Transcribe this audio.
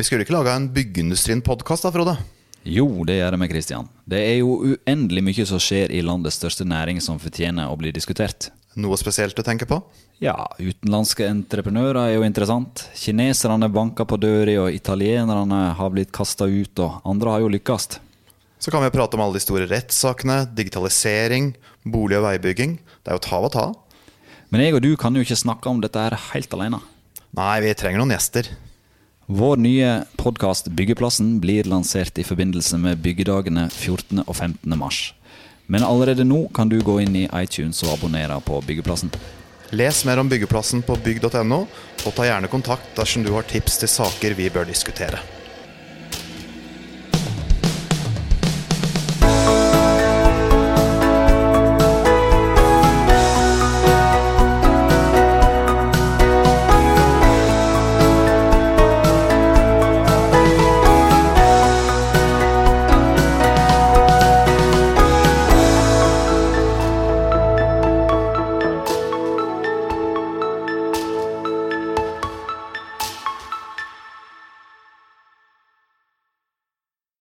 Vi skulle ikke laga en Byggeindustrien-podkast da, Frode? Jo, det gjør vi, med Kristian. Det er jo uendelig mye som skjer i landets største næring som fortjener å bli diskutert. Noe spesielt du tenker på? Ja, utenlandske entreprenører er jo interessant. Kineserne banker på døra, og italienerne har blitt kasta ut, og andre har jo lykkes. Så kan vi prate om alle de store rettssakene, digitalisering, bolig- og veibygging. Det er jo et hav å ta av. Men jeg og du kan jo ikke snakke om dette her helt alene. Nei, vi trenger noen gjester. Vår nye podkast Byggeplassen blir lansert i forbindelse med byggedagene 14. og 15. mars. Men allerede nå kan du gå inn i iTunes og abonnere på Byggeplassen. Les mer om byggeplassen på bygg.no, og ta gjerne kontakt dersom du har tips til saker vi bør diskutere.